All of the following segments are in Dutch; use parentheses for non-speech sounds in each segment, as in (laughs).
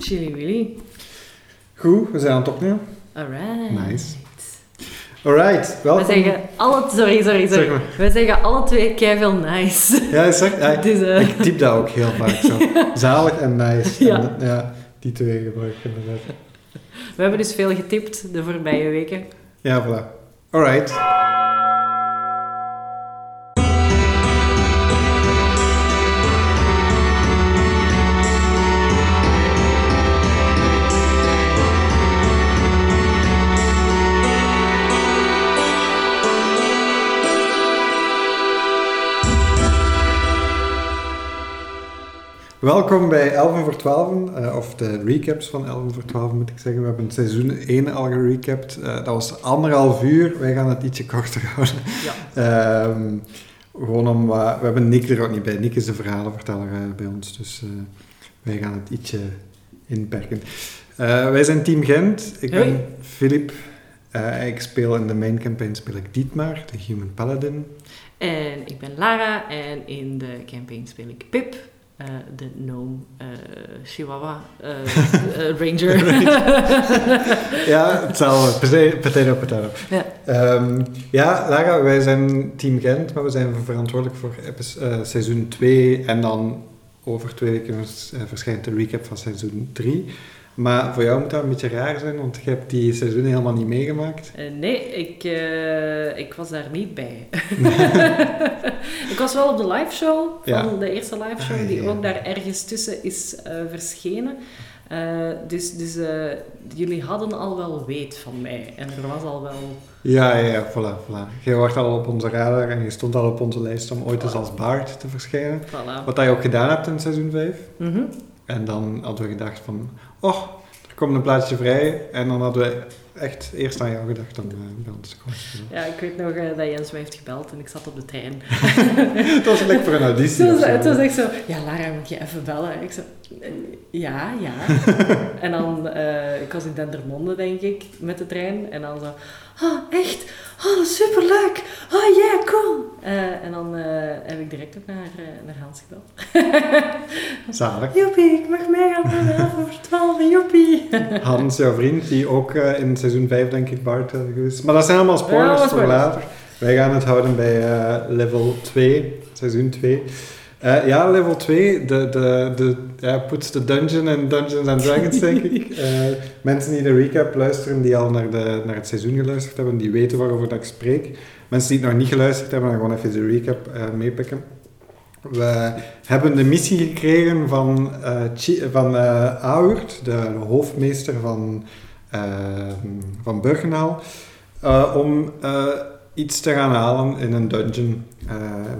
Chili Willy. Goed, we zijn aan het opnemen. Alright. Nice. Alright, We welkom. zeggen alle... Sorry, sorry, Zeg sorry. maar. We zeggen alle twee keiveel nice. Ja, ja, Dus, eh, ik typ dat ook heel vaak zo. (laughs) Zalig en nice. Ja. En, ja, die twee gebruik ik inderdaad. we hebben dus veel getipt de voorbije weken. Ja, voilà. Alright. Welkom bij 11 voor 12, eh, of de recaps van 11 voor 12 moet ik zeggen. We hebben seizoen 1 al gerecapt. Eh, dat was anderhalf uur, wij gaan het ietsje korter (laughs) houden. Ja. Ehm, gewoon om, wat- we hebben Nick er ook niet bij. Nick is de verhalenverteller eh, bij ons, dus eh, wij gaan het ietsje inperken. Eh, wij zijn Team Gent. Ik ben Hoi. Filip. Eh, ik speel in de main campaign speel ik Dietmar, de Human Paladin. En ik ben Lara en in de campaign speel ik Pip, eh, de gnome eh, chihuahua eh, (laughs) ranger. Ja, hetzelfde. Potato, potato. Ja. Ehm, ja, Lara, wij zijn Team Gent, maar we zijn verantwoordelijk voor seizoen 2 en dan over twee weken vers- verschijnt de recap van seizoen 3. Maar voor jou moet dat een beetje raar zijn, want je hebt die seizoen helemaal niet meegemaakt. Eh, nee, ik, eh, ik was daar niet bij. (laughs) ik was wel op de live show van de eerste live show, Ah, die ja. ook daar ergens tussen is eh, verschenen. Dus dus jullie hadden al wel weet van mij. En er was al wel... Ja, ja, ja, voilà, voilà. Je wacht al op onze radar en je stond al op onze lijst om ooit eens als Bard te verschijnen. Voilà. Wat dat je ook gedaan hebt in seizoen 5. Mhm. En dan hadden we gedacht van, oh, er komt een plaatsje vrij. En dan hadden we echt eerst aan jou gedacht dan eh, bij ons. Ja, ik weet nog eh, dat Jens mij heeft gebeld en ik zat op de trein. (laughs) Het was lekker voor een auditie. Het was, zo. het was echt zo, ja Lara, moet je even bellen? Ik zo, "Eh, ja, ja. (laughs) en dan, ik was in Dendermonde, denk ik, met de trein. En dan zo, oh, echt? Oh, dat is superleuk. Oh, yeah, cool. Eh, en dan eh, heb ik direct ook naar, eh, naar Hans gebeld. (laughs) Zalig. Joepie, ik mag meegaan naar 11 over 12, joepie. (laughs) Hans, jouw vriend, die ook in seizoen 5 denk ik Bart is geweest. Maar dat zijn allemaal spoilers Ja, allemaal voor spoilers. later. Wij gaan het houden bij eh, level 2, seizoen 2. Eh, ja, level 2, de, de, de, ja, puts the dungeon en Dungeons and Dragons, denk ik. (laughs) Eh, mensen die de recap luisteren, die al naar, de, naar het seizoen geluisterd hebben, die weten waarover dat ik spreek. Mensen die het nog niet geluisterd hebben, dan gewoon even de recap eh, meepikken. We hebben de missie gekregen van, van Aurt, de hoofdmeester van, van Burgenhaal, om iets te gaan halen in een dungeon.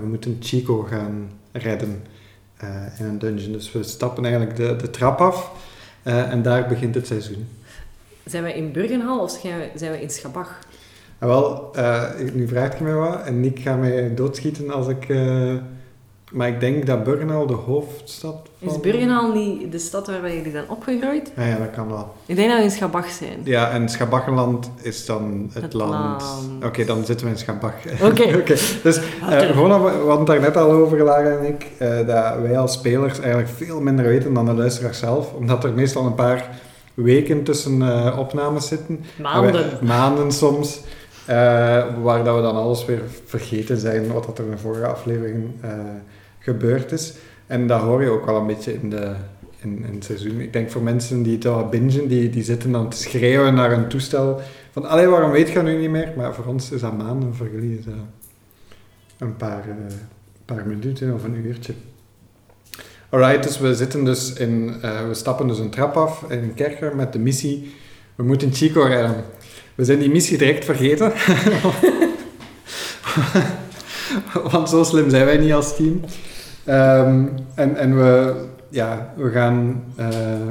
We moeten Chico gaan redden eh, in een dungeon. Dus we stappen eigenlijk de, de trap af eh, en daar begint het seizoen. Zijn we in Burgenhal of zijn we, in Schabach? En wel, eh, nu vraagt je mij wat en ik ga mij doodschieten als ik... maar ik denk dat Burgenhaal de hoofdstad van... Is Burgenhal niet de stad waar jullie zijn opgegroeid? Ja, ja, dat kan wel. Ik denk dat we in Schabach zijn. Ja, en Schabachenland is dan het, Het land. land. Oké, dan zitten we in Schabach. (laughs) Oké. Dus eh, gewoon, we hadden het daar net al over, Lara en ik, eh, dat wij als spelers eigenlijk veel minder weten dan de luisteraar zelf, omdat er meestal een paar weken tussen eh, opnames zitten. Maanden. Wij- maanden soms. waar dat we dan alles weer vergeten zijn wat dat er in de vorige aflevering gebeurd is. En dat hoor je ook wel een beetje in, de, in, in het seizoen. Ik denk voor mensen die het al bingen, die, die zitten dan te schreeuwen naar een toestel. Van, allee, waarom weet je nu niet meer? Maar voor ons is dat maanden, voor jullie is dat een paar, eh, paar minuten of een uurtje. Alright, dus we zitten dus in, eh, we stappen dus een trap af in een kerker met de missie, we moeten Chico redden. We zijn die missie direct vergeten. (laughs) Want zo slim zijn wij niet als team. Ehm, en, en we, ja, we, gaan, eh,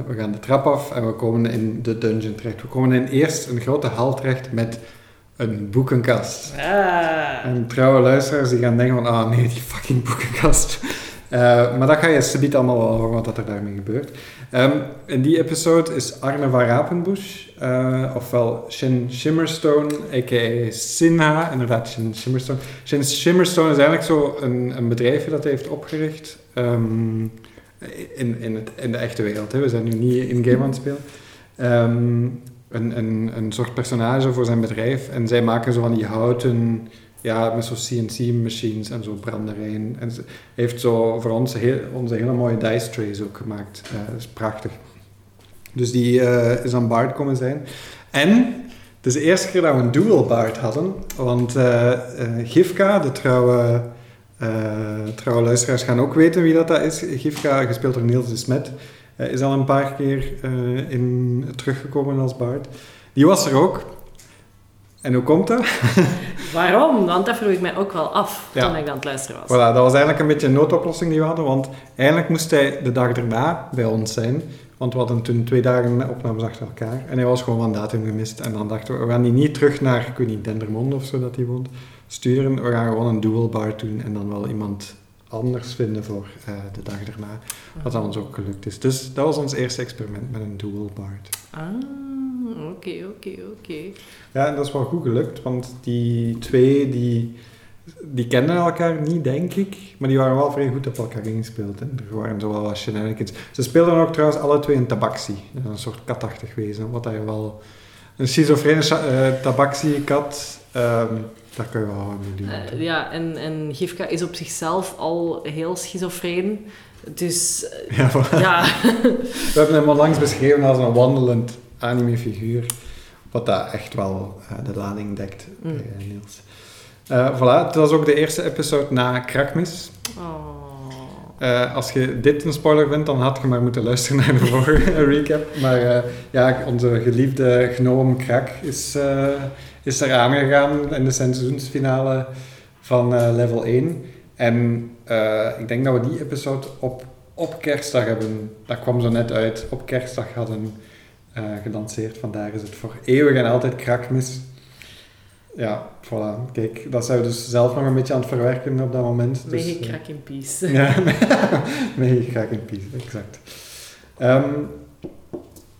we gaan de trap af en we komen in de dungeon terecht. We komen in eerst een grote hal terecht met een boekenkast. Ah. En trouwe luisteraars die gaan denken van, ah nee, die fucking boekenkast. Eh, maar dat ga je subiet allemaal wel horen wat er daarmee gebeurt. Ehm, in die episode is Arne van Rapenbush, eh, ofwel Shin Shimmerstone, a.k.a. Sinha, inderdaad Shin Shimmerstone. Shin Shimmerstone is eigenlijk zo een, bedrijfje dat hij heeft opgericht. Ehm, in, in, het, in de echte wereld. Hè. We zijn nu niet in game aan het spelen. Ehm, een, een soort personage voor zijn bedrijf. En zij maken zo van die houten, ja, met zo'n CNC-machines en zo branderijen. En heeft zo voor ons onze hele mooie dice trays ook gemaakt. Eh, dat is prachtig. Dus die eh, is aan Bard komen zijn. En het is de eerste keer dat we een dual Bard hadden. Want eh, Gifka, de trouwe, trouwe luisteraars gaan ook weten wie dat, dat is. Gifka, gespeeld door Niels de Smet, is al een paar keer in, teruggekomen als Bard. Die was er ook. En hoe komt dat? (laughs) Waarom? Want dat vroeg ik mij ook wel af Ja. toen ik aan het luisteren was. Voilà, dat was eigenlijk een beetje een noodoplossing die we hadden, want eigenlijk moest hij de dag erna bij ons zijn, want we hadden toen twee dagen opnames achter elkaar en hij was gewoon van datum gemist. En dan dachten we, we gaan die niet terug naar, ik weet niet, Dendermonde of zo dat hij woont, sturen. We gaan gewoon een dual bar doen en dan wel iemand anders vinden voor eh, de dag daarna, wat dan ons ook gelukt is. Dus dat was ons eerste experiment met een dual bar. Ah, oké, oké, oké. Ja, en dat is wel goed gelukt, want die twee, die, die kenden elkaar niet, denk ik. Maar die waren wel vrij goed op elkaar ingespeeld. En er waren zo wel wat shenanigans. Ze speelden ook trouwens alle twee een tabaxi. Een soort katachtig wezen. Wat hij wel... Een schizofrene uh, tabaxi-kat, ehm, daar kun je wel mee doen. Eh, ja, en, en Gifka is op zichzelf al heel schizofreen. Dus eh, ja, voilà. ja, (laughs) We hebben hem onlangs beschreven als een wandelend anime-figuur. Wat dat echt wel eh, de lading dekt Mm. bij eh, Niels. Eh, voilà, het was ook de eerste episode na Krakmis. oh. Als je dit een spoiler vindt, dan had je maar moeten luisteren naar de vorige (laughs) recap. Maar ja, onze geliefde gnome Krak is, is er aangegaan in de seizoensfinale van level 1. En ik denk dat we die episode op, op kerstdag hebben, dat kwam zo net uit, op kerstdag hadden gelanceerd. Vandaar is het voor eeuwig en altijd Krakmis. Ja, voilà. Kijk, dat zijn we dus zelf nog een beetje aan het verwerken op dat moment. Dus, eh, krak in peace. (laughs) ja, nee, ik ga geen peace, exact. Ehm,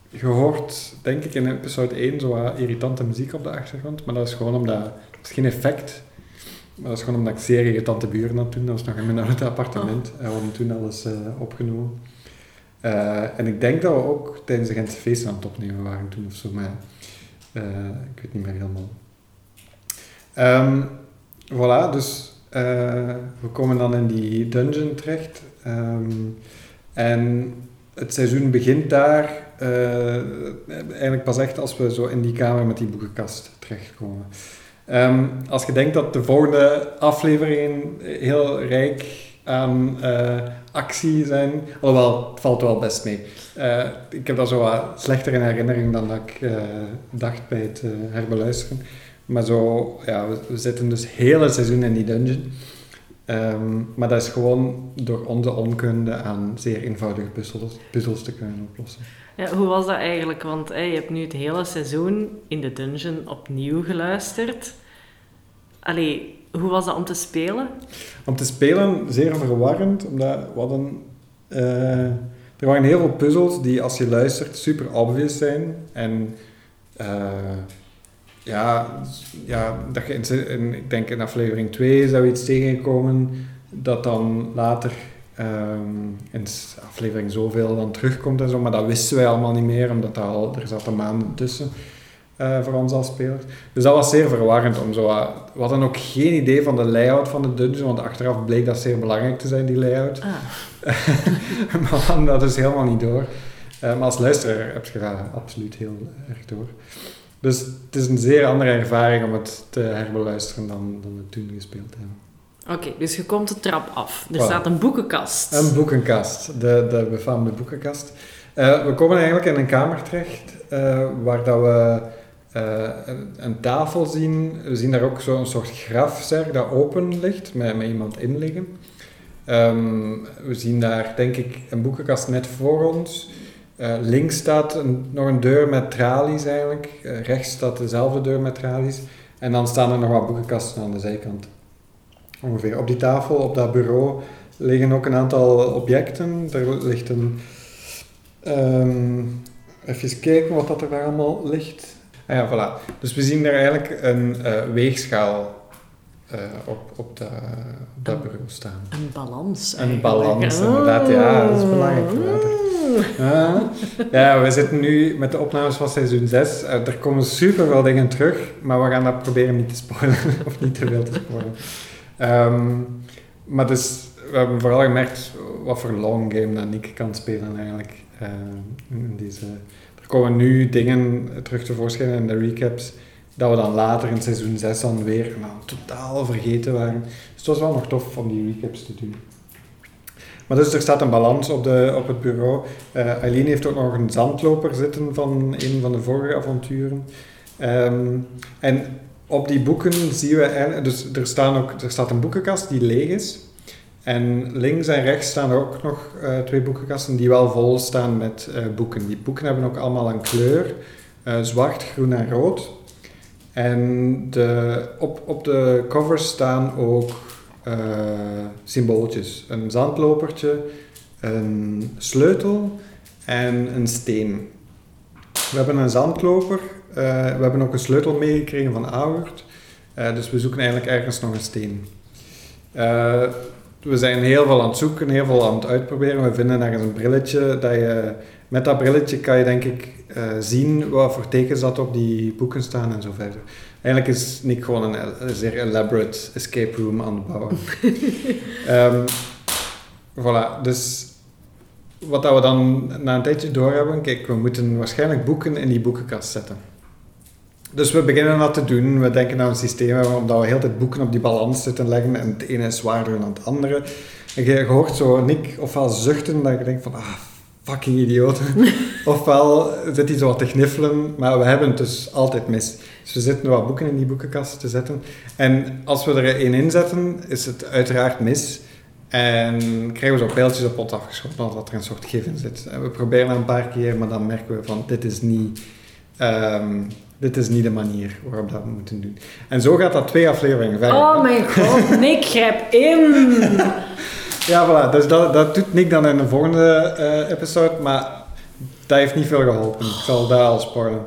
je hoort, denk ik, in episode 1 zo wat irritante muziek op de achtergrond, maar dat is gewoon omdat, dat is geen effect, maar dat is gewoon omdat ik zeer irritante buren had toen, dat was nog in mijn oude appartement, en we hadden toen alles eh, opgenomen. Eh, en ik denk dat we ook tijdens de Gentse feesten aan het opnemen waren toen of zo, maar eh, ik weet niet meer helemaal. Ehm, voilà, dus eh, we komen dan in die dungeon terecht. Ehm, en het seizoen begint daar eigenlijk pas echt als we zo in die kamer met die boekenkast terechtkomen. Ehm, als je denkt dat de volgende afleveringen heel rijk aan eh, actie zijn, alhoewel, het valt wel best mee. Eh, ik heb dat zo wat slechter in herinnering dan dat ik eh, dacht bij het herbeluisteren. Maar zo, ja, we, zitten dus hele seizoen in die dungeon. Ehm, maar dat is gewoon door onze onkunde aan zeer eenvoudige puzzels, te kunnen oplossen. Ja, hoe was dat eigenlijk? Want je hebt nu het hele seizoen in de dungeon opnieuw geluisterd. Allee, hoe was dat om te spelen? Om te spelen, zeer verwarrend, omdat we hadden... eh, er waren heel veel puzzels die, als je luistert, super obvious zijn. En eh, ja, ja, dat je in, ik denk in aflevering 2 zou iets tegenkomen dat dan later ehm, in aflevering zoveel dan terugkomt en zo. Maar dat wisten wij allemaal niet meer, omdat dat al, er zaten maanden tussen eh, voor ons als spelers. Dus dat was zeer verwarrend om zo... wat- we hadden ook geen idee van de layout van de dungeon, want achteraf bleek dat zeer belangrijk te zijn, die layout. Ah, (laughs) maar we hadden dat dus helemaal niet door. Eh, maar als luisteraar heb je dat absoluut heel erg door. Dus het is een zeer andere ervaring om het te herbeluisteren dan, dan we toen gespeeld hebben. Oké, dus je komt de trap af. Er Voilà. staat een boekenkast. Een boekenkast, de, de befaamde boekenkast. Eh, we komen eigenlijk in een kamer terecht eh, waar dat we eh, een, tafel zien. We zien daar ook zo'n soort grafzerk dat open ligt, met, met iemand in liggen. Ehm, we zien daar, denk ik, een boekenkast net voor ons. Eh, links staat nog een deur met tralies eigenlijk. Eh, rechts staat dezelfde deur met tralies. En dan staan er nog wat boekenkasten aan de zijkant. Ongeveer. Op die tafel, op dat bureau, liggen ook een aantal objecten. Er ligt een... ehm, even kijken wat dat er daar allemaal ligt. Ah ja, voilà. Dus we zien daar eigenlijk een eh, weegschaal. eh, op, op, dat, op dat Een- bureau staan. Een balans. Een eigenlijk. balans, inderdaad. Ja, dat is belangrijk voor later. (laughs) Ja, ja, we zitten nu met de opnames van seizoen 6. Eh, er komen super veel dingen terug, maar we gaan dat proberen niet te spoilen, (laughs) of niet te veel te spoilen. Ehm, maar dus, we hebben vooral gemerkt wat voor long game dat Nick kan spelen eigenlijk. in deze, komen nu dingen terug tevoorschijn in de recaps, dat we dan later in seizoen 6 dan weer nou, totaal vergeten waren. Dus het was wel nog tof om die recaps te doen. Maar dus er staat een balans op, de, op het bureau. Eh Eileen heeft ook nog een zandloper zitten van een van de vorige avonturen. Ehm, en op die boeken zien we. Dus er, staan ook, er staat een boekenkast die leeg is. En links en rechts staan er ook nog eh, twee boekenkasten die wel vol staan met eh, boeken. Die boeken hebben ook allemaal een kleur. eh, zwart, groen en rood. En de, op, op de covers staan ook symbooltjes. Een zandlopertje, een sleutel en een steen. We hebben een zandloper, we hebben ook een sleutel meegekregen van Auwert. Dus we zoeken eigenlijk ergens nog een steen. Eh, we zijn heel veel aan het zoeken, heel veel aan het uitproberen. We vinden ergens een brilletje. Dat je, met dat brilletje kan je denk ik eh, zien wat voor tekens dat op die boeken staan en zo verder. Eigenlijk is Nick gewoon een, een zeer elaborate escape room aan het bouwen. (laughs) Ehm, voilà, dus wat dat we dan na een tijdje doorhebben, kijk, we moeten waarschijnlijk boeken in die boekenkast zetten. Dus we beginnen dat te doen. We denken aan een systeem omdat we heel tijd boeken op die balans zitten leggen en het ene is zwaarder dan het andere. En je hoort zo Nick ofwel zuchten dat je denkt van, ah, fucking idioten. (laughs) ofwel zit hij zo wat te gniffelen, maar we hebben het dus altijd mis. Dus we zitten wat boeken in die boekenkast te zetten. En als we er één in zetten, is het uiteraard mis. En krijgen we zo pijltjes op ons afgeschoten, omdat er een soort gif in zit. En we proberen dat een paar keer, maar dan merken we van, dit is niet... ehm, dit is niet de manier waarop dat we moeten doen. En zo gaat dat twee afleveringen verder. Oh mijn god, Nick, grijp in! (laughs) Ja, voilà. Dus dat, dat doet Nick dan in de volgende eh, episode, maar dat heeft niet veel geholpen. Ik zal dat al spoilen.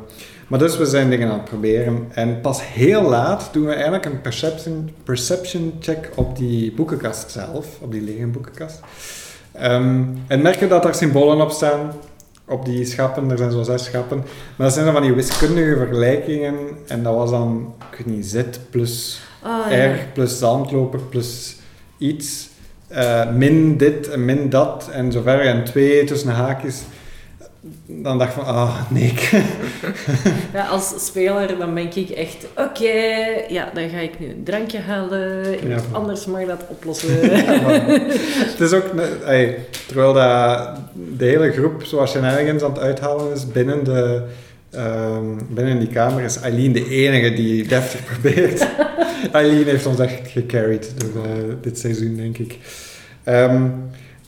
Maar dus we zijn dingen aan het proberen. En pas heel laat doen we eigenlijk een perception, perception check op die boekenkast zelf, op die lege boekenkast. Ehm, en merken dat er symbolen op staan, op die schappen. Er zijn zo zes schappen. Maar dat zijn dan van die wiskundige vergelijkingen. En dat was dan, ik weet niet, Z plus Oh, ja. R plus zandloper plus iets. eh, min dit en min dat en zo verder. En twee tussen haakjes. Dan dacht ik van, ah, nee. (laughs) Ja, als speler dan denk ik echt, oké, ja, dan ga ik nu een drankje halen, Ja. anders mag dat oplossen. (laughs) (laughs) het is ook, ey, terwijl dat de hele groep zo shenanigans aan het uithalen is binnen, de, ehm, binnen die kamer, is Eileen de enige die deftig probeert. Eileen heeft ons echt gecarried door eh, dit seizoen, denk ik. Ehm,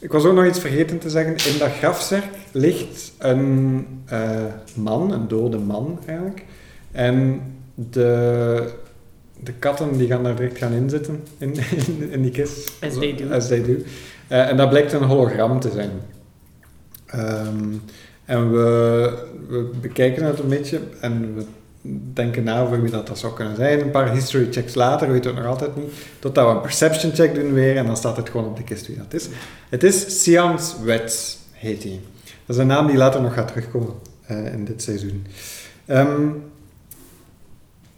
ik was ook nog iets vergeten te zeggen. In dat grafzerk ligt een eh, man, een dode man eigenlijk. En de, de katten die gaan daar direct gaan inzitten in, (laughs) in, in die kist. As they do. As they do. Eh, en dat blijkt een hologram te zijn. Ehm, en we, we bekijken het een beetje en we denken na over wie dat, dat zou kunnen zijn. Een paar history checks later, weten we het nog altijd niet. Totdat we een perception check doen weer en dan staat het gewoon op de kist wie dat is. Het is Sians Wets, heet hij. Dat is een naam die later nog gaat terugkomen eh, in dit seizoen. Ehm,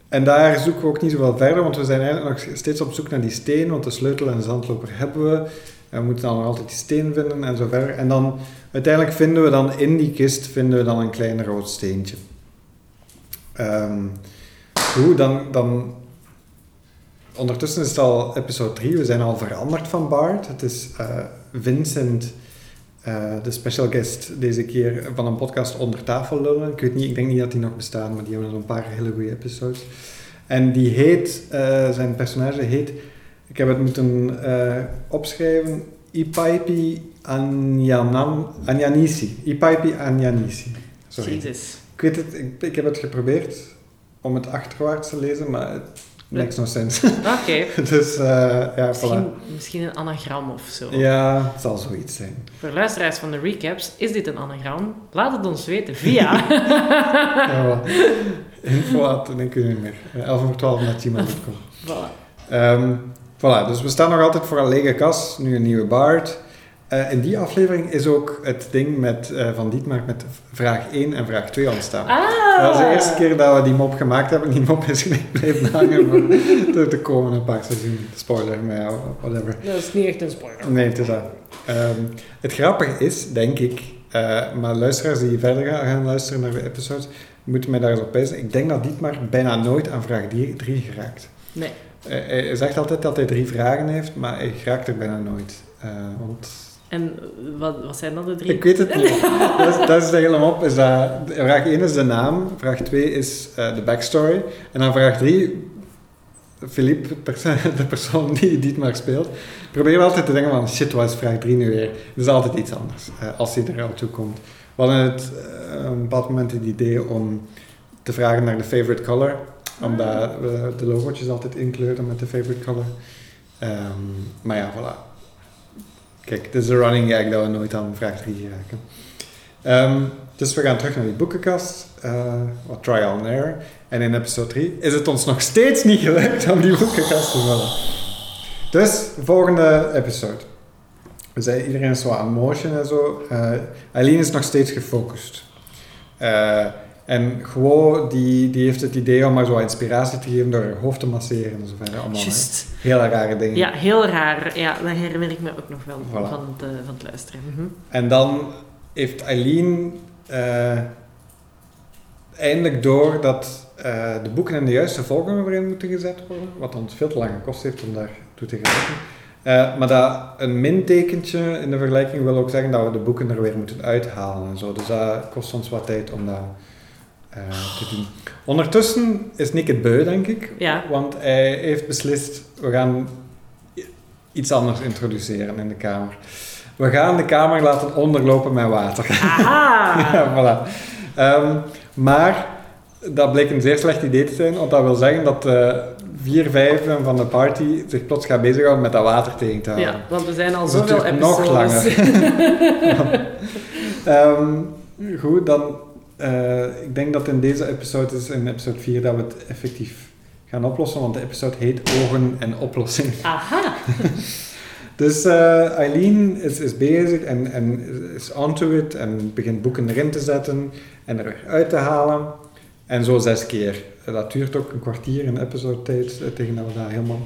en daar zoeken we ook niet zoveel verder, want we zijn eigenlijk nog steeds op zoek naar die steen, want de sleutel en de zandloper hebben we. En we moeten dan nog altijd die steen vinden en zo verder. En dan uiteindelijk vinden we dan in die kist vinden we dan een klein rood steentje. Ehm, hoe, dan, dan... Ondertussen is het al episode 3, we zijn al veranderd van Bart. Het is eh, Vincent, eh, de special guest deze keer van een podcast Onder Tafel Lullen. Ik weet niet, ik denk niet dat die nog bestaan, maar die hebben zo'n paar hele goede episodes. En die heet, eh, zijn personage heet, ik heb het moeten eh, opschrijven, Ipaipi Anyanam, Anyanisi. Ipaipi Anyanisi. Sorry. Jezus. Ik weet het, ik, ik heb het geprobeerd om het achterwaarts te lezen, maar het makes no sense. Oké. (laughs) dus eh, ja, Misschien, voilà. misschien een anagram of zo. Ja, het zal zoiets zijn. Voor luisteraars van de recaps, is dit een anagram? Laat het ons weten via... (laughs) Ja. Info at, kun je niet meer. 11 voor 12 naar gmail.com. (laughs) voilà. Ehm, voilà, dus we staan nog altijd voor een lege kas, nu een nieuwe Bard. Eh, in die aflevering is ook het ding met, eh, van Dietmar met vraag 1 en vraag 2 ontstaan. Ah! Dat was de eerste keer dat we die mop gemaakt hebben. Die mop is (laughs) gelijk blijven hangen voor de, de komende paar seizoenen. Spoiler, maar whatever. Dat is niet echt een spoiler. Nee, het is dat. Ehm, het grappige is, denk ik, eh, maar luisteraars die verder gaan, luisteren naar de episodes, moeten mij daar eens op wijzen. Ik denk dat Dietmar bijna nooit aan vraag 3 geraakt. Nee. Hij zegt altijd dat hij drie vragen heeft, maar hij geraakt er bijna nooit. Want En wat, wat zijn dan de drie? ik weet het niet. (laughs) dat, is, dat is de hele mop. Is dat, vraag 1 is de naam, vraag 2 is eh, de backstory. En dan vraag 3, Philippe, (laughs) de persoon die Dietmar speelt, probeert altijd te denken van shit, wat is vraag 3 nu weer? Het is altijd iets anders, eh, als hij er al toe komt. We hadden het, eh, op een bepaald moment het idee om te vragen naar de favorite color, omdat we de logootjes altijd inkleurden met de favorite color. Ehm, maar ja, voilà. Kijk, het is de running gag dat we nooit aan vraag 3 geraken. Ehm, dus we gaan terug naar die boekenkast, eh, wat trial and error. En in episode 3 is het ons nog steeds niet gelukt om die boekenkast te vullen. Dus, volgende episode. We zijn, iedereen is zo aan motion en zo. Eh Eileen is nog steeds gefocust. Eh, en gewoon, die, die heeft het idee om maar zo inspiratie te geven door haar hoofd te masseren en zo verder. Allemaal hele rare dingen. Ja, heel raar. Ja, dat herinner ik me ook nog wel Voilà. van, het, eh, van het luisteren. Mhm. En dan heeft Eileen eh, eindelijk door dat eh, de boeken in de juiste volgorde erin moeten gezet worden, wat ons veel te lang gekost heeft om daartoe te geraken. Eh, maar dat een mintekentje in de vergelijking wil ook zeggen dat we de boeken er weer moeten uithalen en zo. Dus dat kost ons wat tijd om dat eh, te doen. Ondertussen is Nick het beu, denk ik. Ja. Want hij heeft beslist, we gaan iets anders introduceren in de kamer. We gaan de kamer laten onderlopen met water. Aha! (laughs) ja, voilà. Ehm, maar dat bleek een zeer slecht idee te zijn, want dat wil zeggen dat eh vier vijfden van de party zich plots gaat bezighouden met dat water tegen te houden. Ja, want we zijn al zoveel duurt nog episodes. (laughs) (laughs) Ehm, goed, dan... eh, ik denk dat in deze episode is, in episode 4, dat we het effectief gaan oplossen, want de episode heet Ogen en Oplossing. (laughs) Aha! (laughs) Dus eh, Eileen is, is bezig en, en is onto it en begint boeken erin te zetten en er weer uit te halen. En zo zes keer. Dat duurt ook een kwartier een episode tijd eh, tegen dat we dat helemaal...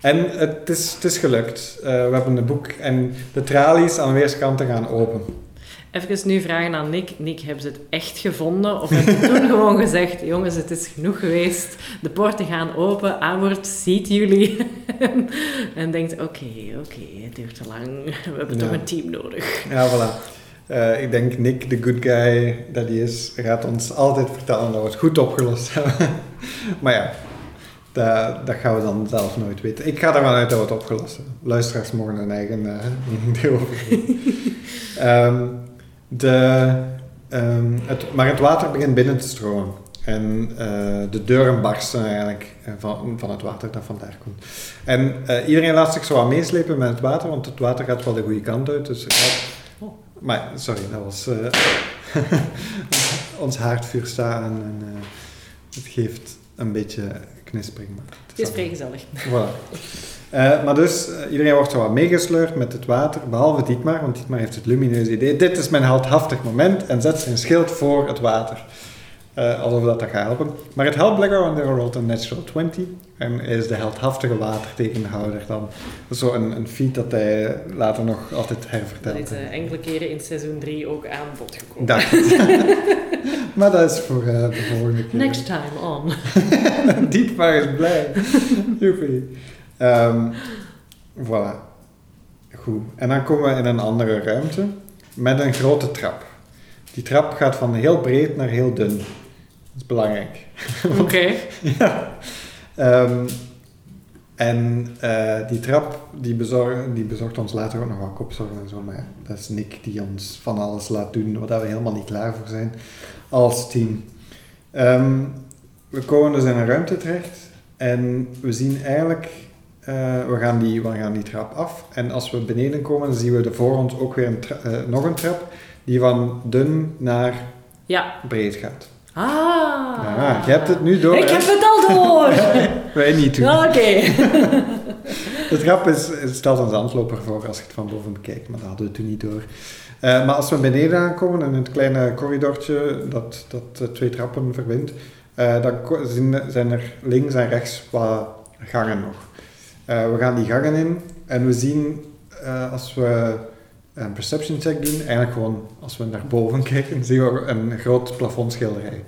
En het is, het is gelukt. We hebben een boek en de tralies aan weerskanten gaan open. Even nu vragen aan Nick. Nick, hebben ze het echt gevonden? Of hebben ze toen (laughs) gewoon gezegd, jongens, het is genoeg geweest. De poorten gaan open, Aanwoord ziet jullie. (laughs) en denkt, oké, oké, het duurt te lang. We hebben toch een team nodig. Ja, voilà. Eh, ik denk Nick, de good guy dat hij is, gaat ons altijd vertellen dat we het goed opgelost (laughs) hebben. maar ja, dat, dat gaan we dan zelf nooit weten. Ik ga ervan uit dat we het opgelost hebben. Luisteraars mogen hun eigen eh, mening erover geven. De, ehm, het, maar het water begint binnen te stromen. En eh, de deuren barsten eigenlijk eh, van, van het water dat vandaar komt. En eh, iedereen laat zich zo aan meeslepen met het water, want het water gaat wel de goede kant uit. Dus, Oh. Maar, sorry, dat was (laughs) ons haardvuur staan en eh, het geeft een beetje knispering. Maar Het is vrij gezellig. Voilà. Eh, maar dus, eh, iedereen wordt zo wat meegesleurd met het water, behalve Dietmar, want Dietmar heeft het lumineuze idee. Dit is mijn heldhaftig moment en zet zijn schild voor het water. Eh, alsof dat, dat gaat helpen. Maar het helpt blijkbaar, want hij rolt een natural 20 en is de heldhaftige watertegenhouder dan. Dat is zo een, een feat dat hij later nog altijd Dat hervertelt. is eh, enkele keren in seizoen 3 ook aan bod gekomen. Dacht (laughs) maar dat is voor de volgende keer. Next time on. (laughs) Dietmar is blij. Joepie. Ehm, voilà. Goed. En dan komen we in een andere ruimte met een grote trap. Die trap gaat van heel breed naar heel dun. Dat is belangrijk. (laughs) Oké. ja. Ehm, en eh, die trap die, bezorg, die bezorgt ons later ook nog wat kopzorgen en zo. Maar dat is Nick die ons van alles laat doen waar we helemaal niet klaar voor zijn als team. Ehm, we komen dus in een ruimte terecht en we zien eigenlijk, eh, we, gaan die, we gaan die trap af. En als we beneden komen, zien we er voor ons ook weer een eh, nog een trap die van dun naar Ja. breed gaat. Ah. Ja, je hebt het nu door. Ik hè? heb het al door! (laughs) Wij niet doen. Oké. (laughs) (laughs) De trap is, stelt een zandloper voor als je het van boven bekijkt, maar dat hadden we toen niet door. Eh, maar als we beneden aankomen in het kleine corridortje dat, dat de twee trappen verbindt, dan zijn er links en rechts wat gangen nog. Eh, we gaan die gangen in en we zien eh, als we een perception check doen, eigenlijk gewoon als we naar boven (laughs) kijken, zien we een groot plafondschilderij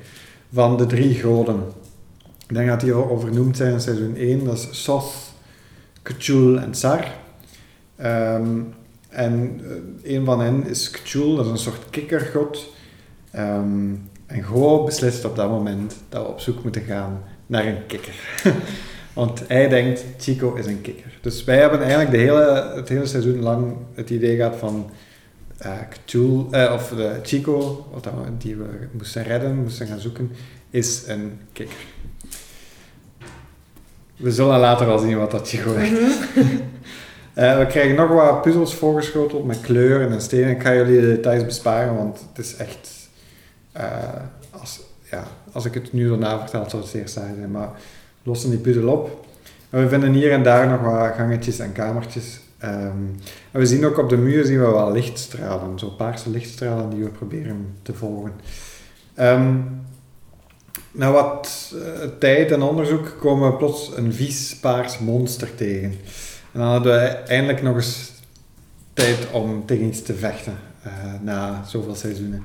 van de drie goden. Ik denk dat die al zijn in seizoen 1. Dat is Soth, K'chul en Sar. Ehm, en eh, een van hen is K'chul, dat is een soort kikkergod. Ehm, en Go beslist op dat moment dat we op zoek moeten gaan naar een kikker. (laughs) Want hij denkt, Chico is een kikker. Dus wij hebben eigenlijk de hele, het hele seizoen lang het idee gehad van eh eh, of de Chico, wat we- die we moesten redden, moesten gaan zoeken, is een kikker. We zullen later wel zien wat dat Chico is. (laughs) Eh, we krijgen nog wat puzzels voorgeschoteld met kleuren en stenen. Ik ga jullie de details besparen, want het is echt... eh, als, ja, als ik het nu daarna vertel, zal het zeer saai zijn. Maar lossen die puzzel op. En we vinden hier en daar nog wat gangetjes en kamertjes. Ehm, en we zien ook op de muur zien we wel lichtstralen. Zo paarse lichtstralen die we proberen te volgen. Ehm, na wat eh, tijd en onderzoek komen we plots een vies paars monster tegen. En dan hadden we eindelijk nog eens tijd om tegen iets te vechten, eh, na zoveel seizoenen.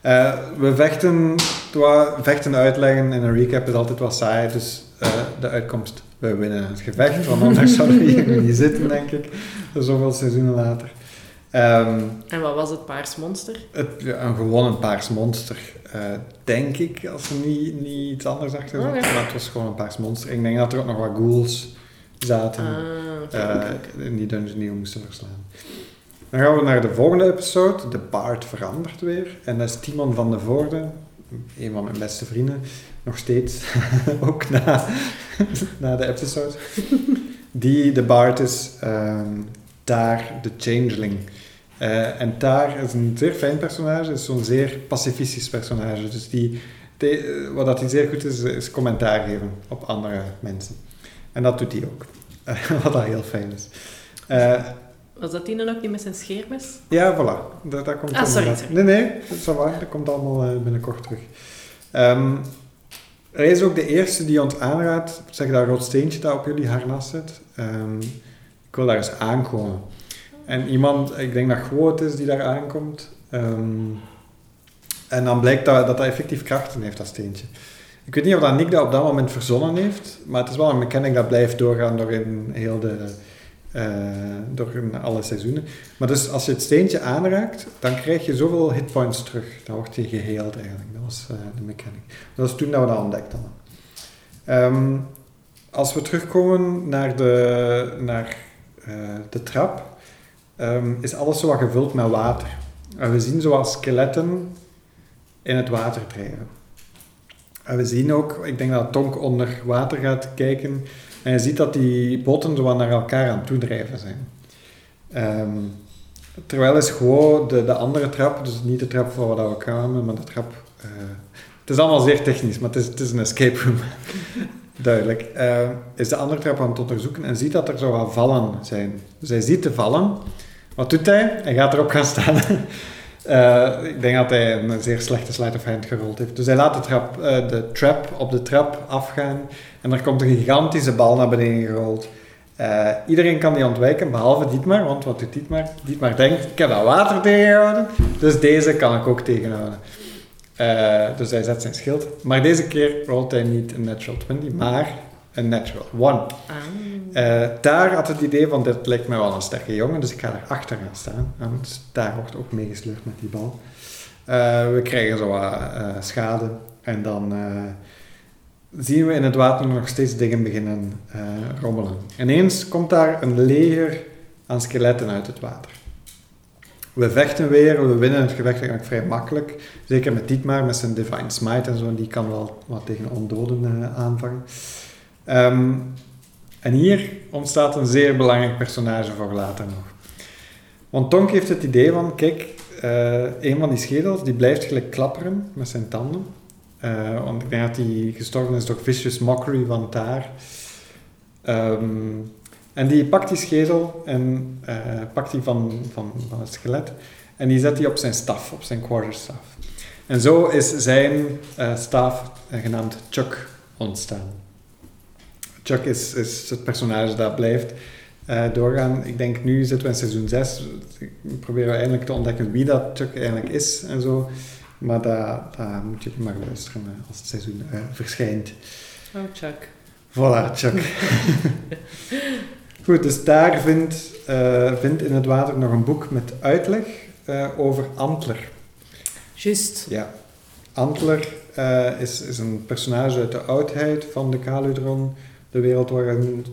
Eh, we vechten, vechten uitleggen in een recap is altijd wat saai, dus eh, de uitkomst, we winnen het gevecht, want anders zouden we hier niet zitten, denk ik, zoveel seizoenen later. Ehm, En wat was het paars monster? het, ja, een gewoon een paars monster, eh, denk ik, als er niet, niet iets anders achter zat. Maar het was gewoon een paars monster. Ik denk dat er ook nog wat ghouls zaten Ah, in die dungeon we moesten verslaan. Dan gaan we naar de volgende episode. De Bard verandert weer. En dat is Timon van de Voorde, een van mijn beste vrienden, nog steeds, (laughs) ook na, de episode. Die de Bard is ehm Taar de Changeling. Eh, en Taar is een zeer fijn personage, is zo'n zeer pacifistisch personage. Dus die, die- eh, wat dat hij zeer goed is, is commentaar geven op andere mensen. En dat doet hij ook. (laughs) wat dat heel fijn is. Eh, Was dat die dan ook niet met zijn scheermes? ja, voilà. Dat, dat komt Ah, sorry. Nee, nee, dat is wel waar. Dat komt allemaal eh, binnenkort terug. Ehm, hij is ook de eerste die ons aanraadt, zeg dat rood steentje dat op jullie harnas zit. Ehm, ik wil daar eens aankomen. En iemand, ik denk dat Groot is die daar aankomt. Ehm, en dan blijkt dat, dat dat effectief krachten heeft, dat steentje. Ik weet niet of dat Nick dat op dat moment verzonnen heeft, maar het is wel een mechanic dat blijft doorgaan door in heel de, eh, door alle seizoenen. Maar dus als je het steentje aanraakt, dan krijg je zoveel hitpoints terug. Dan word je geheeld eigenlijk. Dat was eh, de mechanic. Dat was toen dat we dat ontdekt hadden. Ehm, als we terugkomen naar de, naar, eh, de trap, ehm, is alles zo gevuld met water. En we zien zoals skeletten in het water drijven. En we zien ook, ik denk dat Tonk onder water gaat kijken en je ziet dat die boten zo naar elkaar aan het toedrijven zijn. Ehm, terwijl is gewoon de, de andere trap, dus niet de trap van waar we kwamen, maar de trap... eh, het is allemaal zeer technisch, maar het is, het is een escape room. (laughs) Duidelijk. Eh, is de andere trap aan het onderzoeken en ziet dat er zo wat vallen zijn. Dus hij ziet de vallen. Wat doet hij? Hij gaat erop gaan staan. (laughs) Eh, ik denk dat hij een zeer slechte sleight of hand gerold heeft. Dus hij laat de, trap, eh, de trap op de trap afgaan en er komt een gigantische bal naar beneden gerold. Eh, iedereen kan die ontwijken, behalve Dietmar, want wat doet Dietmar? Dietmar denkt, ik heb dat water tegengehouden, dus deze kan ik ook tegenhouden. Eh, dus hij zet zijn schild. Maar deze keer rolt hij niet een natural 20, maar een natural 1. Ah. Eh, daar had het idee van, dit lijkt mij wel een sterke jongen, dus ik ga daar achter gaan staan. En dus daar wordt ook meegesleurd met die bal. We krijgen zo wat schade en dan zien we in het water nog steeds dingen beginnen eh, rommelen. Ineens komt daar een leger aan skeletten uit het water. We vechten weer, we winnen het gevecht eigenlijk vrij makkelijk. Zeker met Dietmar, met zijn Divine Smite en zo, die kan wel wat tegen ondoden eh, aanvangen. Ehm, en hier ontstaat een zeer belangrijk personage voor later nog. Want Tonk heeft het idee van, kijk, eh, een van die schedels die blijft gelijk klapperen met zijn tanden. Eh, want ik denk dat hij gestorven is door Vicious Mockery van Taar. Ehm, en die pakt die schedel en eh, pakt die van, van, het skelet en die zet die op zijn staf, op zijn quarterstaff. En zo is zijn eh staf genaamd Chuck ontstaan. Chuck is, is het personage dat blijft doorgaan. Ik denk nu zitten we in seizoen 6. Ik probeer eindelijk te ontdekken wie dat Chuck eigenlijk is en zo. Maar dat, dat moet je maar luisteren als het seizoen eh, verschijnt. Oh, Chuck. Voilà, Chuck. (laughs) Goed, dus daar vindt, vindt in het water nog een boek met uitleg eh, over Antler. Juist. Ja. Antler is, is een personage uit de oudheid van de Kaludron, de wereld waarin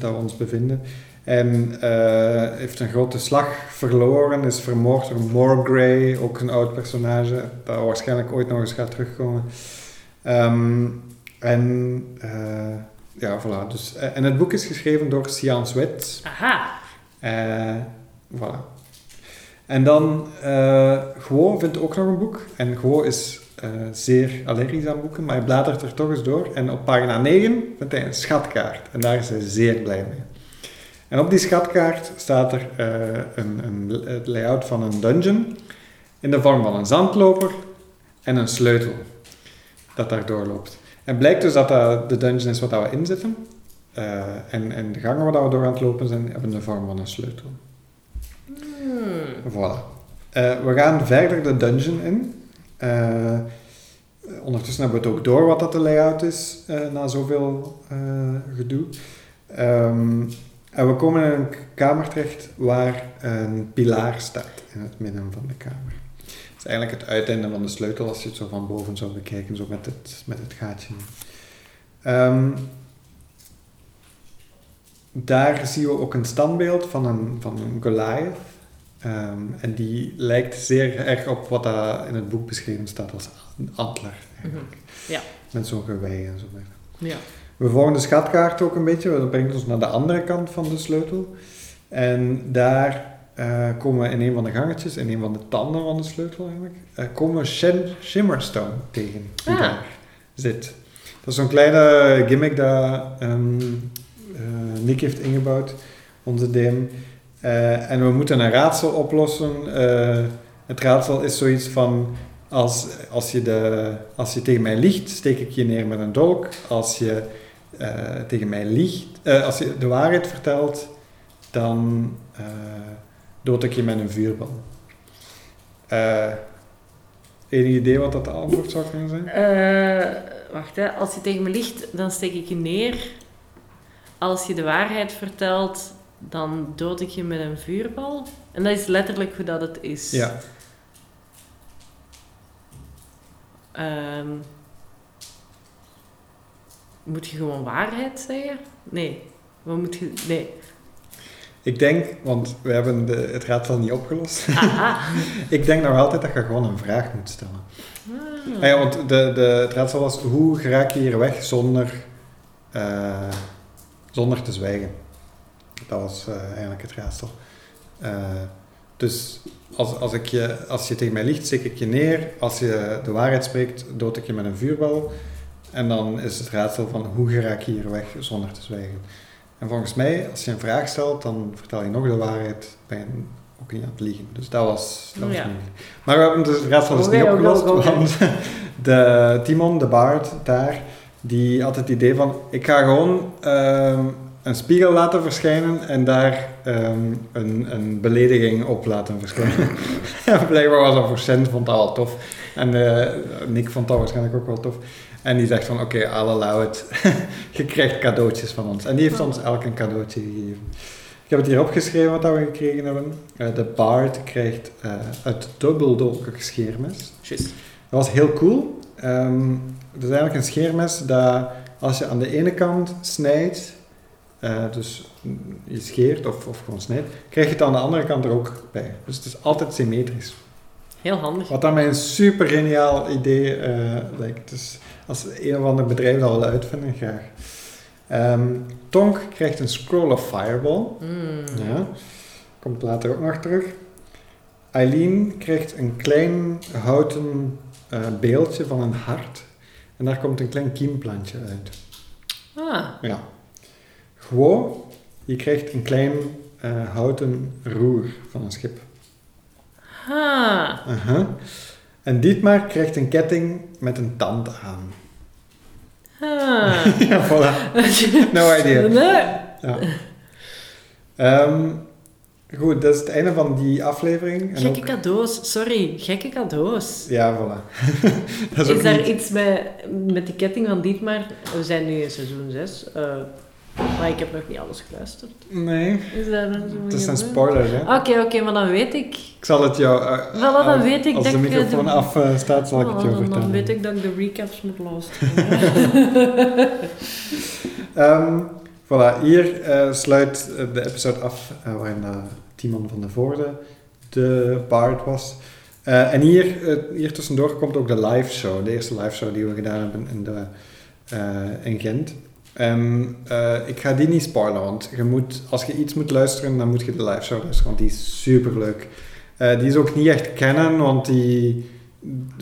we ons bevinden. En eh, heeft een grote slag verloren, is vermoord door Morgrey, ook een oud personage, dat waarschijnlijk ooit nog eens gaat terugkomen. Ehm, en eh, ja, voilà. Dus, eh, en het boek is geschreven door Sian Sweat. Aha. Voilà. En dan Guo vindt ook nog een boek. En Guo is zeer allergisch aan boeken, maar hij bladert er toch eens door. En op pagina 9 vindt hij een schatkaart. En daar is hij zeer blij mee. En op die schatkaart staat er eh, een, een het layout van een dungeon in de vorm van een zandloper en een sleutel dat daar doorloopt. En blijkt dus dat dat de dungeon is wat dat we inzitten. Eh, en, en de gangen waar we door aan het lopen zijn, hebben de vorm van een sleutel. Hmm. Voilà. Eh, we gaan verder de dungeon in. Ondertussen hebben we het ook door wat dat de layout is, na zoveel gedoe. Ehm, en we komen in een kamer terecht waar een pilaar staat in het midden van de kamer. Het is eigenlijk het uiteinde van de sleutel als je het zo van boven zou bekijken, zo met het, met het gaatje. Ehm, daar zien we ook een standbeeld van een, van een Goliath. Ehm, en die lijkt zeer erg op wat daar in het boek beschreven staat als een antler. eigenlijk. Ja. Met zo'n gewei en zo. Ja. We volgen de schatkaart ook een beetje. Dat brengt ons naar de andere kant van de sleutel. En daar eh, komen we in een van de gangetjes, in een van de tanden van de sleutel eigenlijk, eh, komen we Shimmerstone tegen, die Ah. daar zit. Dat is zo'n kleine gimmick dat ehm, eh, Nick heeft ingebouwd, onze DM. Eh, en we moeten een raadsel oplossen. Het raadsel is zoiets van... Als, als, je de, als je tegen mij liegt, steek ik je neer met een dolk. Als je eh, tegen mij liegt... eh, als je de waarheid vertelt, dan eh, dood ik je met een vuurbal. Enig idee wat dat de antwoord zou kunnen zijn? Wacht, hè. als je tegen me liegt, dan steek ik je neer. Als je de waarheid vertelt, dan dood ik je met een vuurbal. En dat is letterlijk hoe dat het is. Ja. Ehm, moet je gewoon waarheid zeggen? Nee. Wat moet je... Nee. Ik denk, want we hebben de, het raadsel niet opgelost. Aha. (laughs) ik denk nog altijd dat je gewoon een vraag moet stellen. Ah. Ah ja, want de, de, het raadsel was, hoe geraak je hier weg zonder, eh, zonder te zwijgen? Dat was eh, eigenlijk het raadsel. Eh, dus als, als, ik je, als je tegen mij liegt, steek ik je neer. Als je de waarheid spreekt, dood ik je met een vuurbal. En dan is het raadsel van, hoe geraak je hier weg zonder te zwijgen? En volgens mij, als je een vraag stelt, dan vertel je nog de waarheid, ben je ook niet aan het liegen. Dus dat was, dat was Ja. moeilijk. Maar we hebben dus het raadsel dus niet opgelost, want (laughs) de Timon, de baard daar, die had het idee van, ik ga gewoon ehm, een spiegel laten verschijnen en daar ehm, een, een belediging op laten verschijnen. en (laughs) blijkbaar was dat voor Sint, vond dat wel tof. En eh, Nick vond dat waarschijnlijk ook wel tof. En die zegt van, oké, I'll allow it. Je krijgt cadeautjes van ons. En die heeft ons elk een cadeautje gegeven. Ik heb het hier opgeschreven wat we gekregen hebben. Eh, de Bard krijgt eh het dubbeldolkig scheermes. Dat was heel cool. Ehm, het is eigenlijk een scheermes dat als je aan de ene kant snijdt, eh, dus je scheert of, of gewoon snijdt, krijg je het aan de andere kant er ook bij. Dus het is altijd symmetrisch. Heel handig. Wat aan mij een super geniaal idee eh, lijkt. Dus als een of ander bedrijf dat wil uitvinden, graag. Ehm, Tonk krijgt een scroll of fireball. Mm. Ja. Komt later ook nog terug. Eileen krijgt een klein houten eh, beeldje van een hart. En daar komt een klein kiemplantje uit. Ah. Ja. Gewoon, je krijgt een klein eh, houten roer van een schip. Ha. Aha. En Dietmar krijgt een ketting met een tand aan. (laughs) Ja, voilà. No idea. (laughs) Nee. Ja. Ehm, goed, dat is het einde van die aflevering. En Gekke ook- cadeaus. Sorry, gekke cadeaus. Ja, voilà. (laughs) dat is Is daar niet- iets met, met die ketting van Dietmar? We zijn nu in seizoen 6. Maar ik heb nog niet alles geluisterd. Nee, Is dan zo het is een spoiler, hè. Oké, oké, maar dan weet ik. Ik zal het jou... eh, Wel, dan als- weet ik Als dat de eh, microfoon de- af eh, staat, zal ik het jou dan, vertellen. dan weet ik dat ik de recaps moet luisteren. (laughs) (laughs) Ehm, voilà, hier sluit de episode af waarin Timon van de Voorde de Bard was. En hier, hier tussendoor komt ook de live show, de eerste live show die we gedaan hebben in, de, in Gent. Eh, ik ga die niet spoilen, want je moet, als je iets moet luisteren, dan moet je de live show luisteren, want die is super leuk. die is ook niet echt kennen, want die,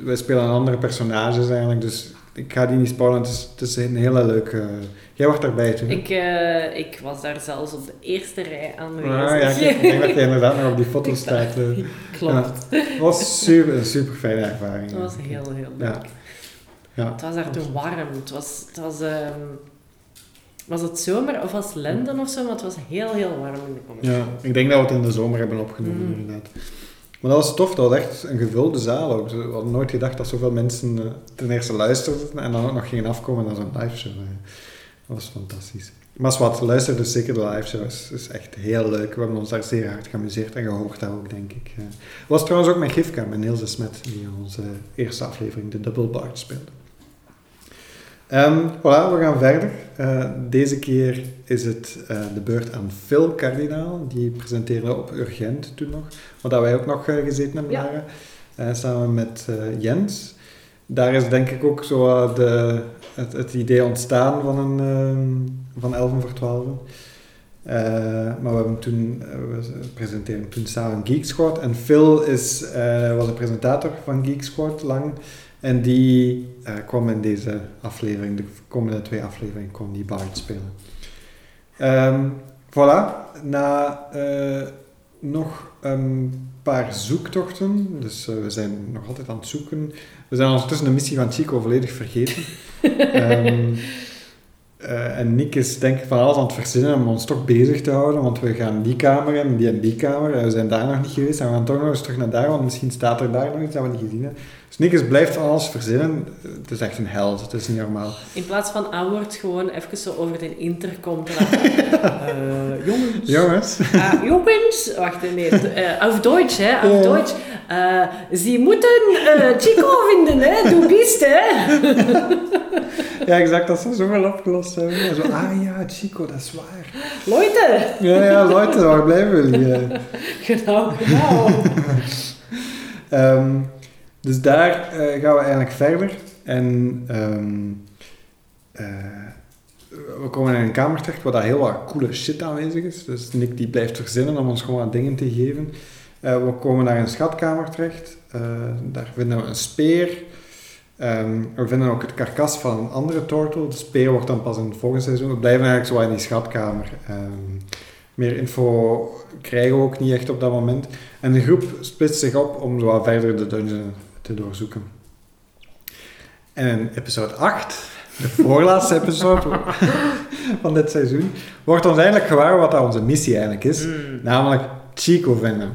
we spelen andere personages eigenlijk, dus ik ga die niet spoilen. Het is, het is een hele leuke... jij was daarbij toen. ik, eh, ik was daar zelfs op de eerste rij aanwezig. Ah, ja, ik, denk dat jij inderdaad nog op die foto staat. eh. (laughs) Klopt. Het was super, een super fijne ervaring. Dat was heel, heel leuk. Ja. Ja. Het was daar warm. Het was, het was, ehm, was het zomer of was het lente of zo, maar het was heel, heel warm in de comedy. ja, ik denk dat we het in de zomer hebben opgenomen, Mm. inderdaad. Maar dat was tof, dat was echt een gevulde zaal ook. We hadden nooit gedacht dat zoveel mensen eh, ten eerste luisterden en dan ook nog gingen afkomen naar zo'n live show. Dat was fantastidus. Maar als wat, luister dus zeker de live show. Het is echt heel leuk. We hebben ons daar zeer hard geamuseerd en gehoord dat ook, denk ik. Het was trouwens ook met Gifka, met Niels de Smet, die onze eerste aflevering de Double Bard speelde. Ehm, voilà, we gaan verder. Eh, deze keer is het eh, de beurt aan Phil Kardinaal. Die presenteerde op Urgent toen nog. Wat dat wij ook nog eh, gezeten hebben Ja. Eh, samen met Jens. Daar is denk ik ook zo de, het, het idee ontstaan van, een, ehm, van 11 voor 12. Eh, maar we hebben toen, we presenteerden toen samen Geek Squad. En Phil is, was de presentator van Geek Squad lang. En die eh, kwam in deze aflevering, de komende twee afleveringen, kwam die Bard spelen. Ehm, voilà, na eh, nog een paar zoektochten, dus eh, we zijn nog altijd aan het zoeken. We zijn ondertussen de missie van Chico volledig vergeten. (laughs) Ehm, eh, en Nick is denk ik van alles aan het verzinnen om ons toch bezig te houden, want we gaan die kamer en die en die kamer, en we zijn daar nog niet geweest, en we gaan toch nog eens terug naar daar, want misschien staat er daar nog iets dat we niet gezien hebben. Nick is blijft van alles verzinnen. Het is echt een held, het is niet normaal. In plaats van antwoord gewoon even zo over de intercom te laten. (laughs) Eh, jongens. Jongens, Ah, jongens. Wacht, nee. eh auf Deutsch, hè. Auf. Deutsch. Eh, ze moeten eh, Chico vinden, hè. Du bist, hè. (laughs) ja exact, dat ze zoveel opgelost hebben. Zo, ah ja, Chico, dat is waar. Leute. Ja, ja, Leute, waar blijven jullie? eh? (laughs) Genau, genau. Ehm, dus daar eh, gaan we eigenlijk verder. En ehm, eh, we komen in een kamer terecht waar daar heel wat coole shit aanwezig is. Dus Nick die blijft verzinnen om ons gewoon wat dingen te geven. Eh, we komen naar een schatkamer terecht. Daar vinden we een speer. Ehm, we vinden ook het karkas van een andere tortel. De speer wordt dan pas in het volgende seizoen. We blijven eigenlijk zo in die schatkamer. Ehm, meer info krijgen we ook niet echt op dat moment. En de groep splitst zich op om zo wat verder de dungeon te doorzoeken. En in episode 8, de voorlaatste (laughs) episode van dit seizoen, wordt ons eigenlijk gewaar wat dat onze missie eigenlijk is. Mm. Namelijk Chico vinden.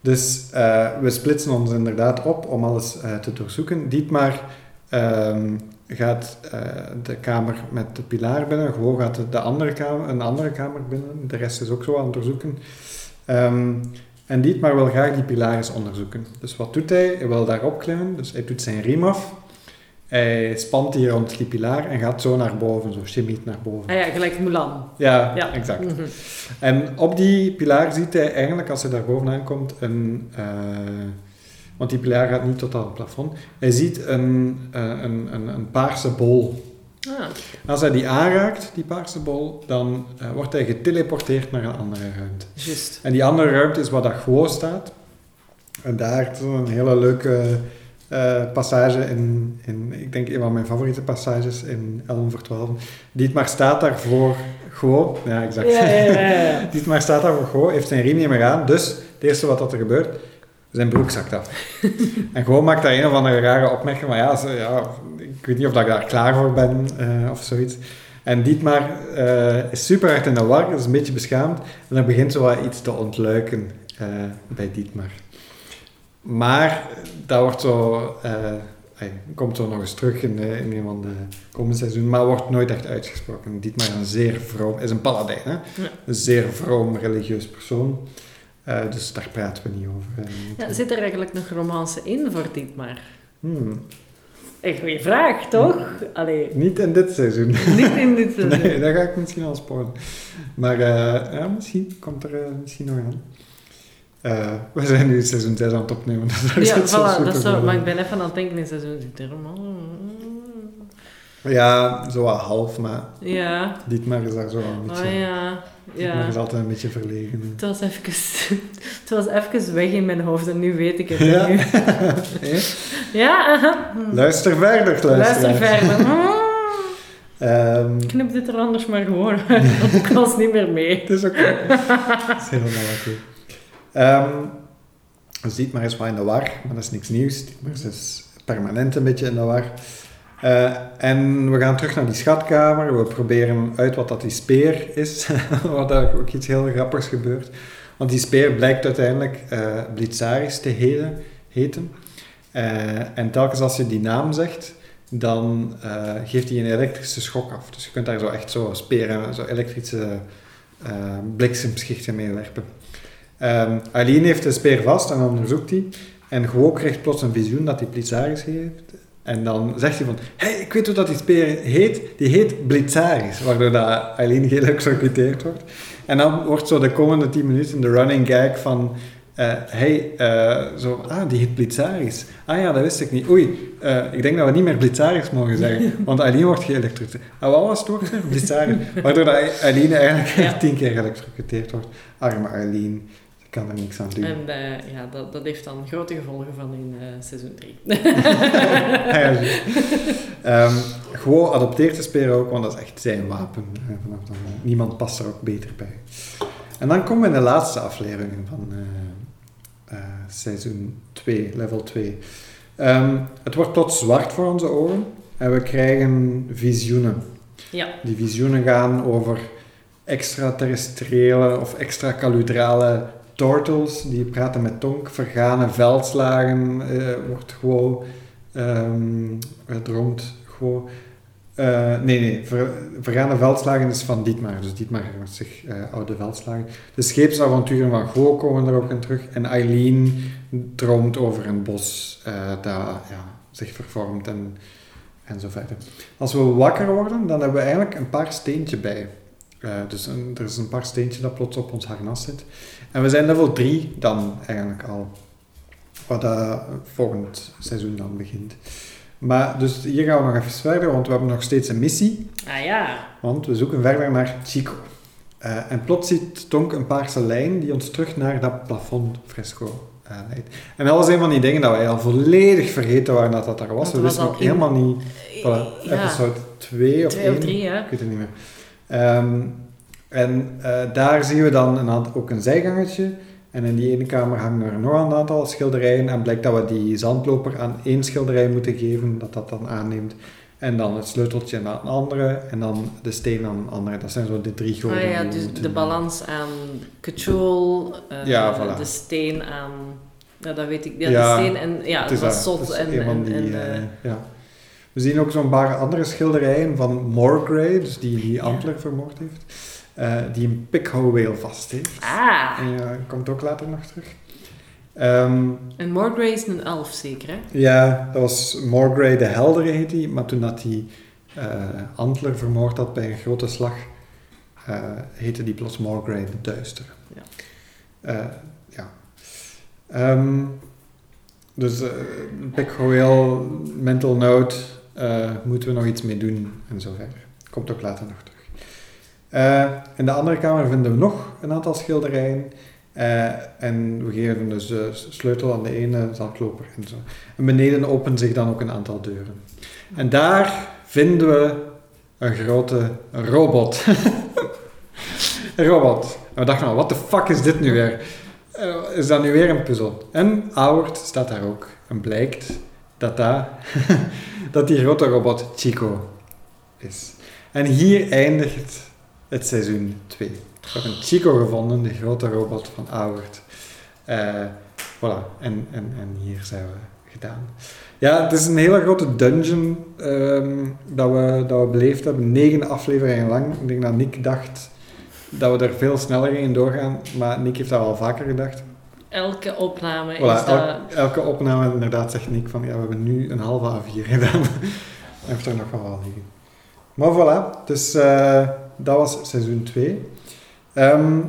Dus eh, we splitsen ons inderdaad op om alles eh, te doorzoeken. Dietmar ehm, gaat eh, de kamer met de pilaar binnen. Gewoon gaat de andere kamer, een andere kamer binnen. De rest is ook zo aan het doorzoeken. Ehm, en Dietmar wil graag die pilaar eens onderzoeken. Dus wat doet hij? Hij wil daarop klimmen. Dus hij doet zijn riem af. Hij spant hier rond die pilaar en gaat zo naar boven. Zo chimiet naar boven. Ah ja, gelijk Mulan. Ja, Ja. exact. Mhm. En op die pilaar ziet hij eigenlijk, als hij daar bovenaan komt, een... eh, want die pilaar gaat niet tot aan het plafond. Hij ziet een, eh, een, een, een paarse bol. Ah. Als hij die aanraakt, die paarse bol, dan eh, wordt hij geteleporteerd naar een andere ruimte. Juist. En die andere ruimte is waar dat gewoon staat. En daar is een hele leuke eh, passage in, in, ik denk een van mijn favoriete passages in Ellen voor 12. Dietmar staat daar voor gewoon, ja exact. Ja, ja, ja. (laughs) Dietmar staat daar voor gewoon, heeft zijn riem niet meer aan, dus het eerste wat dat er gebeurt, zijn broek zakt af. (laughs) en gewoon maakt daar een of andere rare opmerking van, ja, zo, ja ik weet niet of dat ik daar klaar voor ben, eh, of zoiets. En Dietmar eh, is super hard in de war, is een beetje beschaamd, en dan begint zo wat iets te ontluiken eh, bij Dietmar. Maar dat wordt zo, hij komt zo nog eens terug in, in een van de komende seizoen, maar wordt nooit echt uitgesproken. Dietmar is een zeer vroom, is een paladijn, hè? een zeer vroom religieus persoon. Eh, dus daar praten we niet over. eh, Ja, zit er eigenlijk nog romance in voor Dietmar? Hmm, Een goede vraag, toch? Allee, Niet in dit seizoen. (laughs) niet in dit (laughs) seizoen. Nee, dat ga ik misschien al sporen. Maar eh, ja, misschien komt er misschien nog aan. We zijn nu seizoen 6 aan het opnemen. (laughs) Dus Ja, voilà, dat zo, maar ik ben even aan het denken in seizoen zit er romance. Ja, zo wat half, maar Ja, Dietmar is daar zo een beetje... oh ja, Ja. is altijd een beetje verlegen. Het was, even, (laughs) het was even weg in mijn hoofd en nu weet ik het. Ja. Nu. (laughs) Ja aha. Luister verder, luister. Luister verder. (laughs) Ehm, Knip dit er anders maar gewoon uit, want ik was niet meer mee. het is oké. Het is helemaal oké. Ehm, dus Dietmar is wel in de war, maar dat is niks nieuws. Dietmar is permanent een beetje in de war. Eh, en we gaan terug naar die schatkamer. We proberen uit wat dat die speer is. (laughs) wat daar ook iets heel grappigs gebeurt. Want die speer blijkt uiteindelijk eh Blitzaris te heten. Eh, en telkens als je die naam zegt, dan geeft hij een elektrische schok af. Dus je kunt daar zo echt zo speren, zo elektrische bliksemschichten mee werpen. Aileen heeft de speer vast en onderzoekt hij. En gewoon krijgt plots een visioen dat hij Blitzaris heeft. En dan zegt hij van, hé, hey, ik weet hoe dat die speer heet. Die heet Blitzaris. Waardoor dat Aileen geëlectrocuteerd wordt. En dan wordt zo de komende 10 minuten de running gag van... eh hey, eh, zo, ah, die heet Blitzaris. Ah ja, dat wist ik niet. Oei, eh, ik denk dat we niet meer Blitzaris mogen zeggen. (laughs) Want Aileen wordt geëlectrocuteerd. En wat was het ook weer? Blitzaris. Waardoor dat Aileen eigenlijk Ja. (laughs) tien keer geëlectrocuteerd wordt. Arme Aileen. Kan er niks aan doen. En eh, ja, dat, dat heeft dan grote gevolgen van in eh, seizoen 3. Ja, (laughs) (laughs) ja, juist. Ehm, gewoon adopteert de speer ook, want dat is echt zijn wapen. vanaf dan, eh, niemand past er ook beter bij. En dan komen we in de laatste afleveringen van seizoen 2, level 2. Ehm, het wordt plots zwart voor onze ogen en we krijgen visioenen. Ja. Die visioenen gaan over extraterrestriële of extracaludrale turtles die praten met tonk, vergane veldslagen, eh, wordt gewoon rond gewoon. eh, nee, nee, ver, vergane veldslagen is van Dietmar, dus Dietmar herinnert zich eh, oude veldslagen. De scheepsavonturen van Go komen er ook in terug en Eileen droomt over een bos dat ja, zich vervormt en, en zo verder. Als we wakker worden, dan hebben we eigenlijk een paar steentje bij. Dus er is een paar steentje dat plots op ons harnas zit. En we zijn level 3 dan eigenlijk al. Wat dat volgend seizoen dan begint. Maar dus hier gaan we nog even verder, want we hebben nog steeds een missie. Ah ja. Want we zoeken verder naar Chico. Eh, en plots ziet Tonk een paarse lijn die ons terug naar dat plafondfresco eh, leidt. En dat was een van die dingen dat wij al volledig vergeten waren dat dat daar was. Dat we was wisten ook in- helemaal niet... Voilà, ja. episode 2 of 1. Twee of drie, ja. Ik weet het niet meer. Ehm, en eh, daar zien we dan een aantal, ook een zijgangetje. En in die ene kamer hangen er nog een aantal schilderijen. En blijkt dat we die zandloper aan één schilderij moeten geven, dat dat dan aanneemt. En dan het sleuteltje aan een andere. En dan de steen aan een andere. Dat zijn zo de drie grote Ah ja, dus de doen. balans aan Cthulhu, eh, Ja, voilà. de steen aan... Ja, dat weet ik. Ja, Ja, de steen en... Ja, Het is En, en, die, en, eh, ja. We zien ook zo'n paar andere schilderijen van Morgrey, dus die die. Antler vermoord heeft. Eh, die een pikhouweel vast heeft. Ah, En komt ook later nog terug. Ehm, en Morgrey is een elf zeker, hè? Ja, dat was Morgrey de Heldere heet hij, maar toen dat hij eh, Antler vermoord had bij een grote slag, eh, heette die plots Morgrey de Duistere. Ja. Ja. Ehm, dus uh, Royal, Mental Note, moeten we nog iets mee doen en zo verder. Komt ook later nog Eh, in de andere kamer vinden we nog een aantal schilderijen. Eh, en we geven dus de sleutel aan de ene zandloper en zo. En beneden openen zich dan ook een aantal deuren. En daar vinden we een grote robot. (laughs) een robot. En we dachten, nou, wat de fuck is dit nu weer? Eh, is dat nu weer een puzzel? En Auwert staat daar ook. En blijkt dat, dat, (laughs) dat die grote robot Chico is. En hier eindigt het seizoen 2. Ik heb een Chico gevonden, de grote robot van Auwert. Eh voilà, en, en, en hier zijn we gedaan. Ja, het is een hele grote dungeon ehm, dat, we, dat we beleefd hebben. Negen afleveringen lang. Ik denk dat Nick dacht dat we er veel sneller in doorgaan, maar Nick heeft dat al vaker gedacht. Elke opname Voilà, is dat... el- elke opname inderdaad zegt Nick van ja, we hebben nu een halve A4 (laughs) gedaan. Hij heeft er nog wel wat liggen. Maar voilà, dus eh, dat was seizoen 2. Ehm,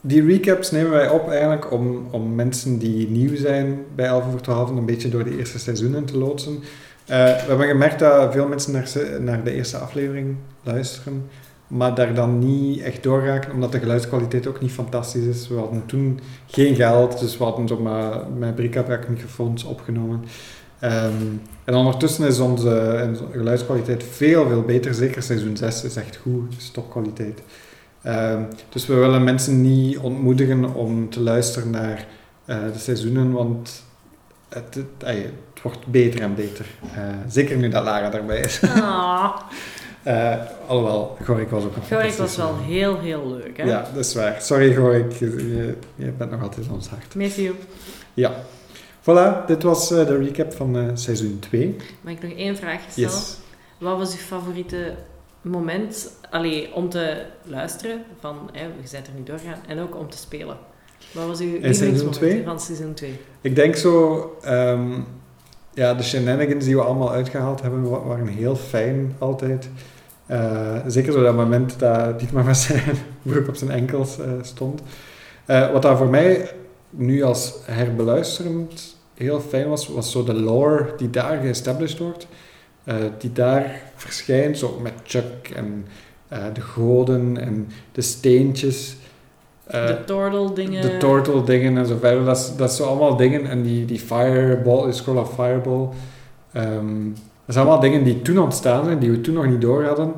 die recaps nemen wij op eigenlijk om, om mensen die nieuw zijn bij 11 voor 12 een beetje door de eerste seizoenen te loodsen. Eh, we hebben gemerkt dat veel mensen naar, naar de eerste aflevering luisteren, maar daar dan niet echt doorraken, omdat de geluidskwaliteit ook niet fantastisch is. We hadden toen geen geld, dus we hadden zo maar met bric-a-brac microfoons opgenomen. Ehm, en ondertussen is onze, onze geluidskwaliteit veel, veel beter. Zeker seizoen 6 is echt goed, is topkwaliteit. Ehm, dus we willen mensen niet ontmoedigen om te luisteren naar eh, de seizoenen, want het, het, wordt beter en beter. Eh, zeker nu dat Lara erbij is. Ah, (laughs) Eh, alhoewel, Gorik was ook een Gorik was wel heel, heel leuk, hè? Ja, dat is waar. Sorry Gorik, je, je, je bent nog altijd in ons hart. Miss you. Ja. Voilà, dit was eh, de recap van eh, seizoen 2. Mag ik nog één vraag stellen? Yes. Wat was uw favoriete moment allee, om te luisteren? Van, hè, je bent er nu doorgaan. En ook om te spelen. Wat was uw lievelingsmoment van seizoen 2? Ik denk zo, ehm, ja, de shenanigans die we allemaal uitgehaald hebben, wa- waren heel fijn altijd. Eh, zeker zo dat moment dat Dietmar met zijn (laughs) broek op zijn enkels stond. Wat daar voor mij nu als herbeluisterend heel fijn was, was zo de lore die daar geestablished wordt. Eh, die daar verschijnt, zo met Chuck en eh, de goden en de steentjes. Eh, de Tortle dingen. de turtle dingen en zo verder. Dat is, dat is zo allemaal dingen. En die, die fireball, die scroll of fireball. ehm, dat zijn allemaal dingen die toen ontstaan zijn, die we toen nog niet door hadden.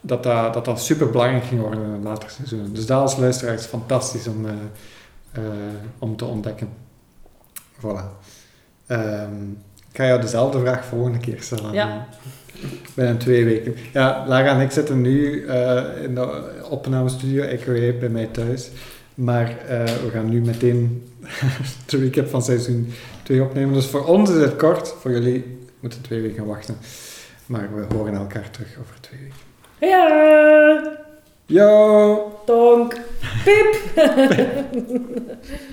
Dat dat, dat, dat super belangrijk ging worden in het later seizoen. Dus dat als luisteraar is fantastisch om, eh, eh, om te ontdekken. Voilà. Ehm, ik ga jou dezelfde vraag volgende keer stellen. Ja. Binnen twee weken. Ja, Lara en ik zitten nu eh, in de opnamestudio EcoE bij mij thuis. Maar eh, we gaan nu meteen (laughs) de recap van seizoen 2 opnemen. Dus voor ons is het kort, voor jullie moeten twee weken wachten. Maar we horen elkaar terug over twee weken. Ja, Yo! donk, pip. (laughs)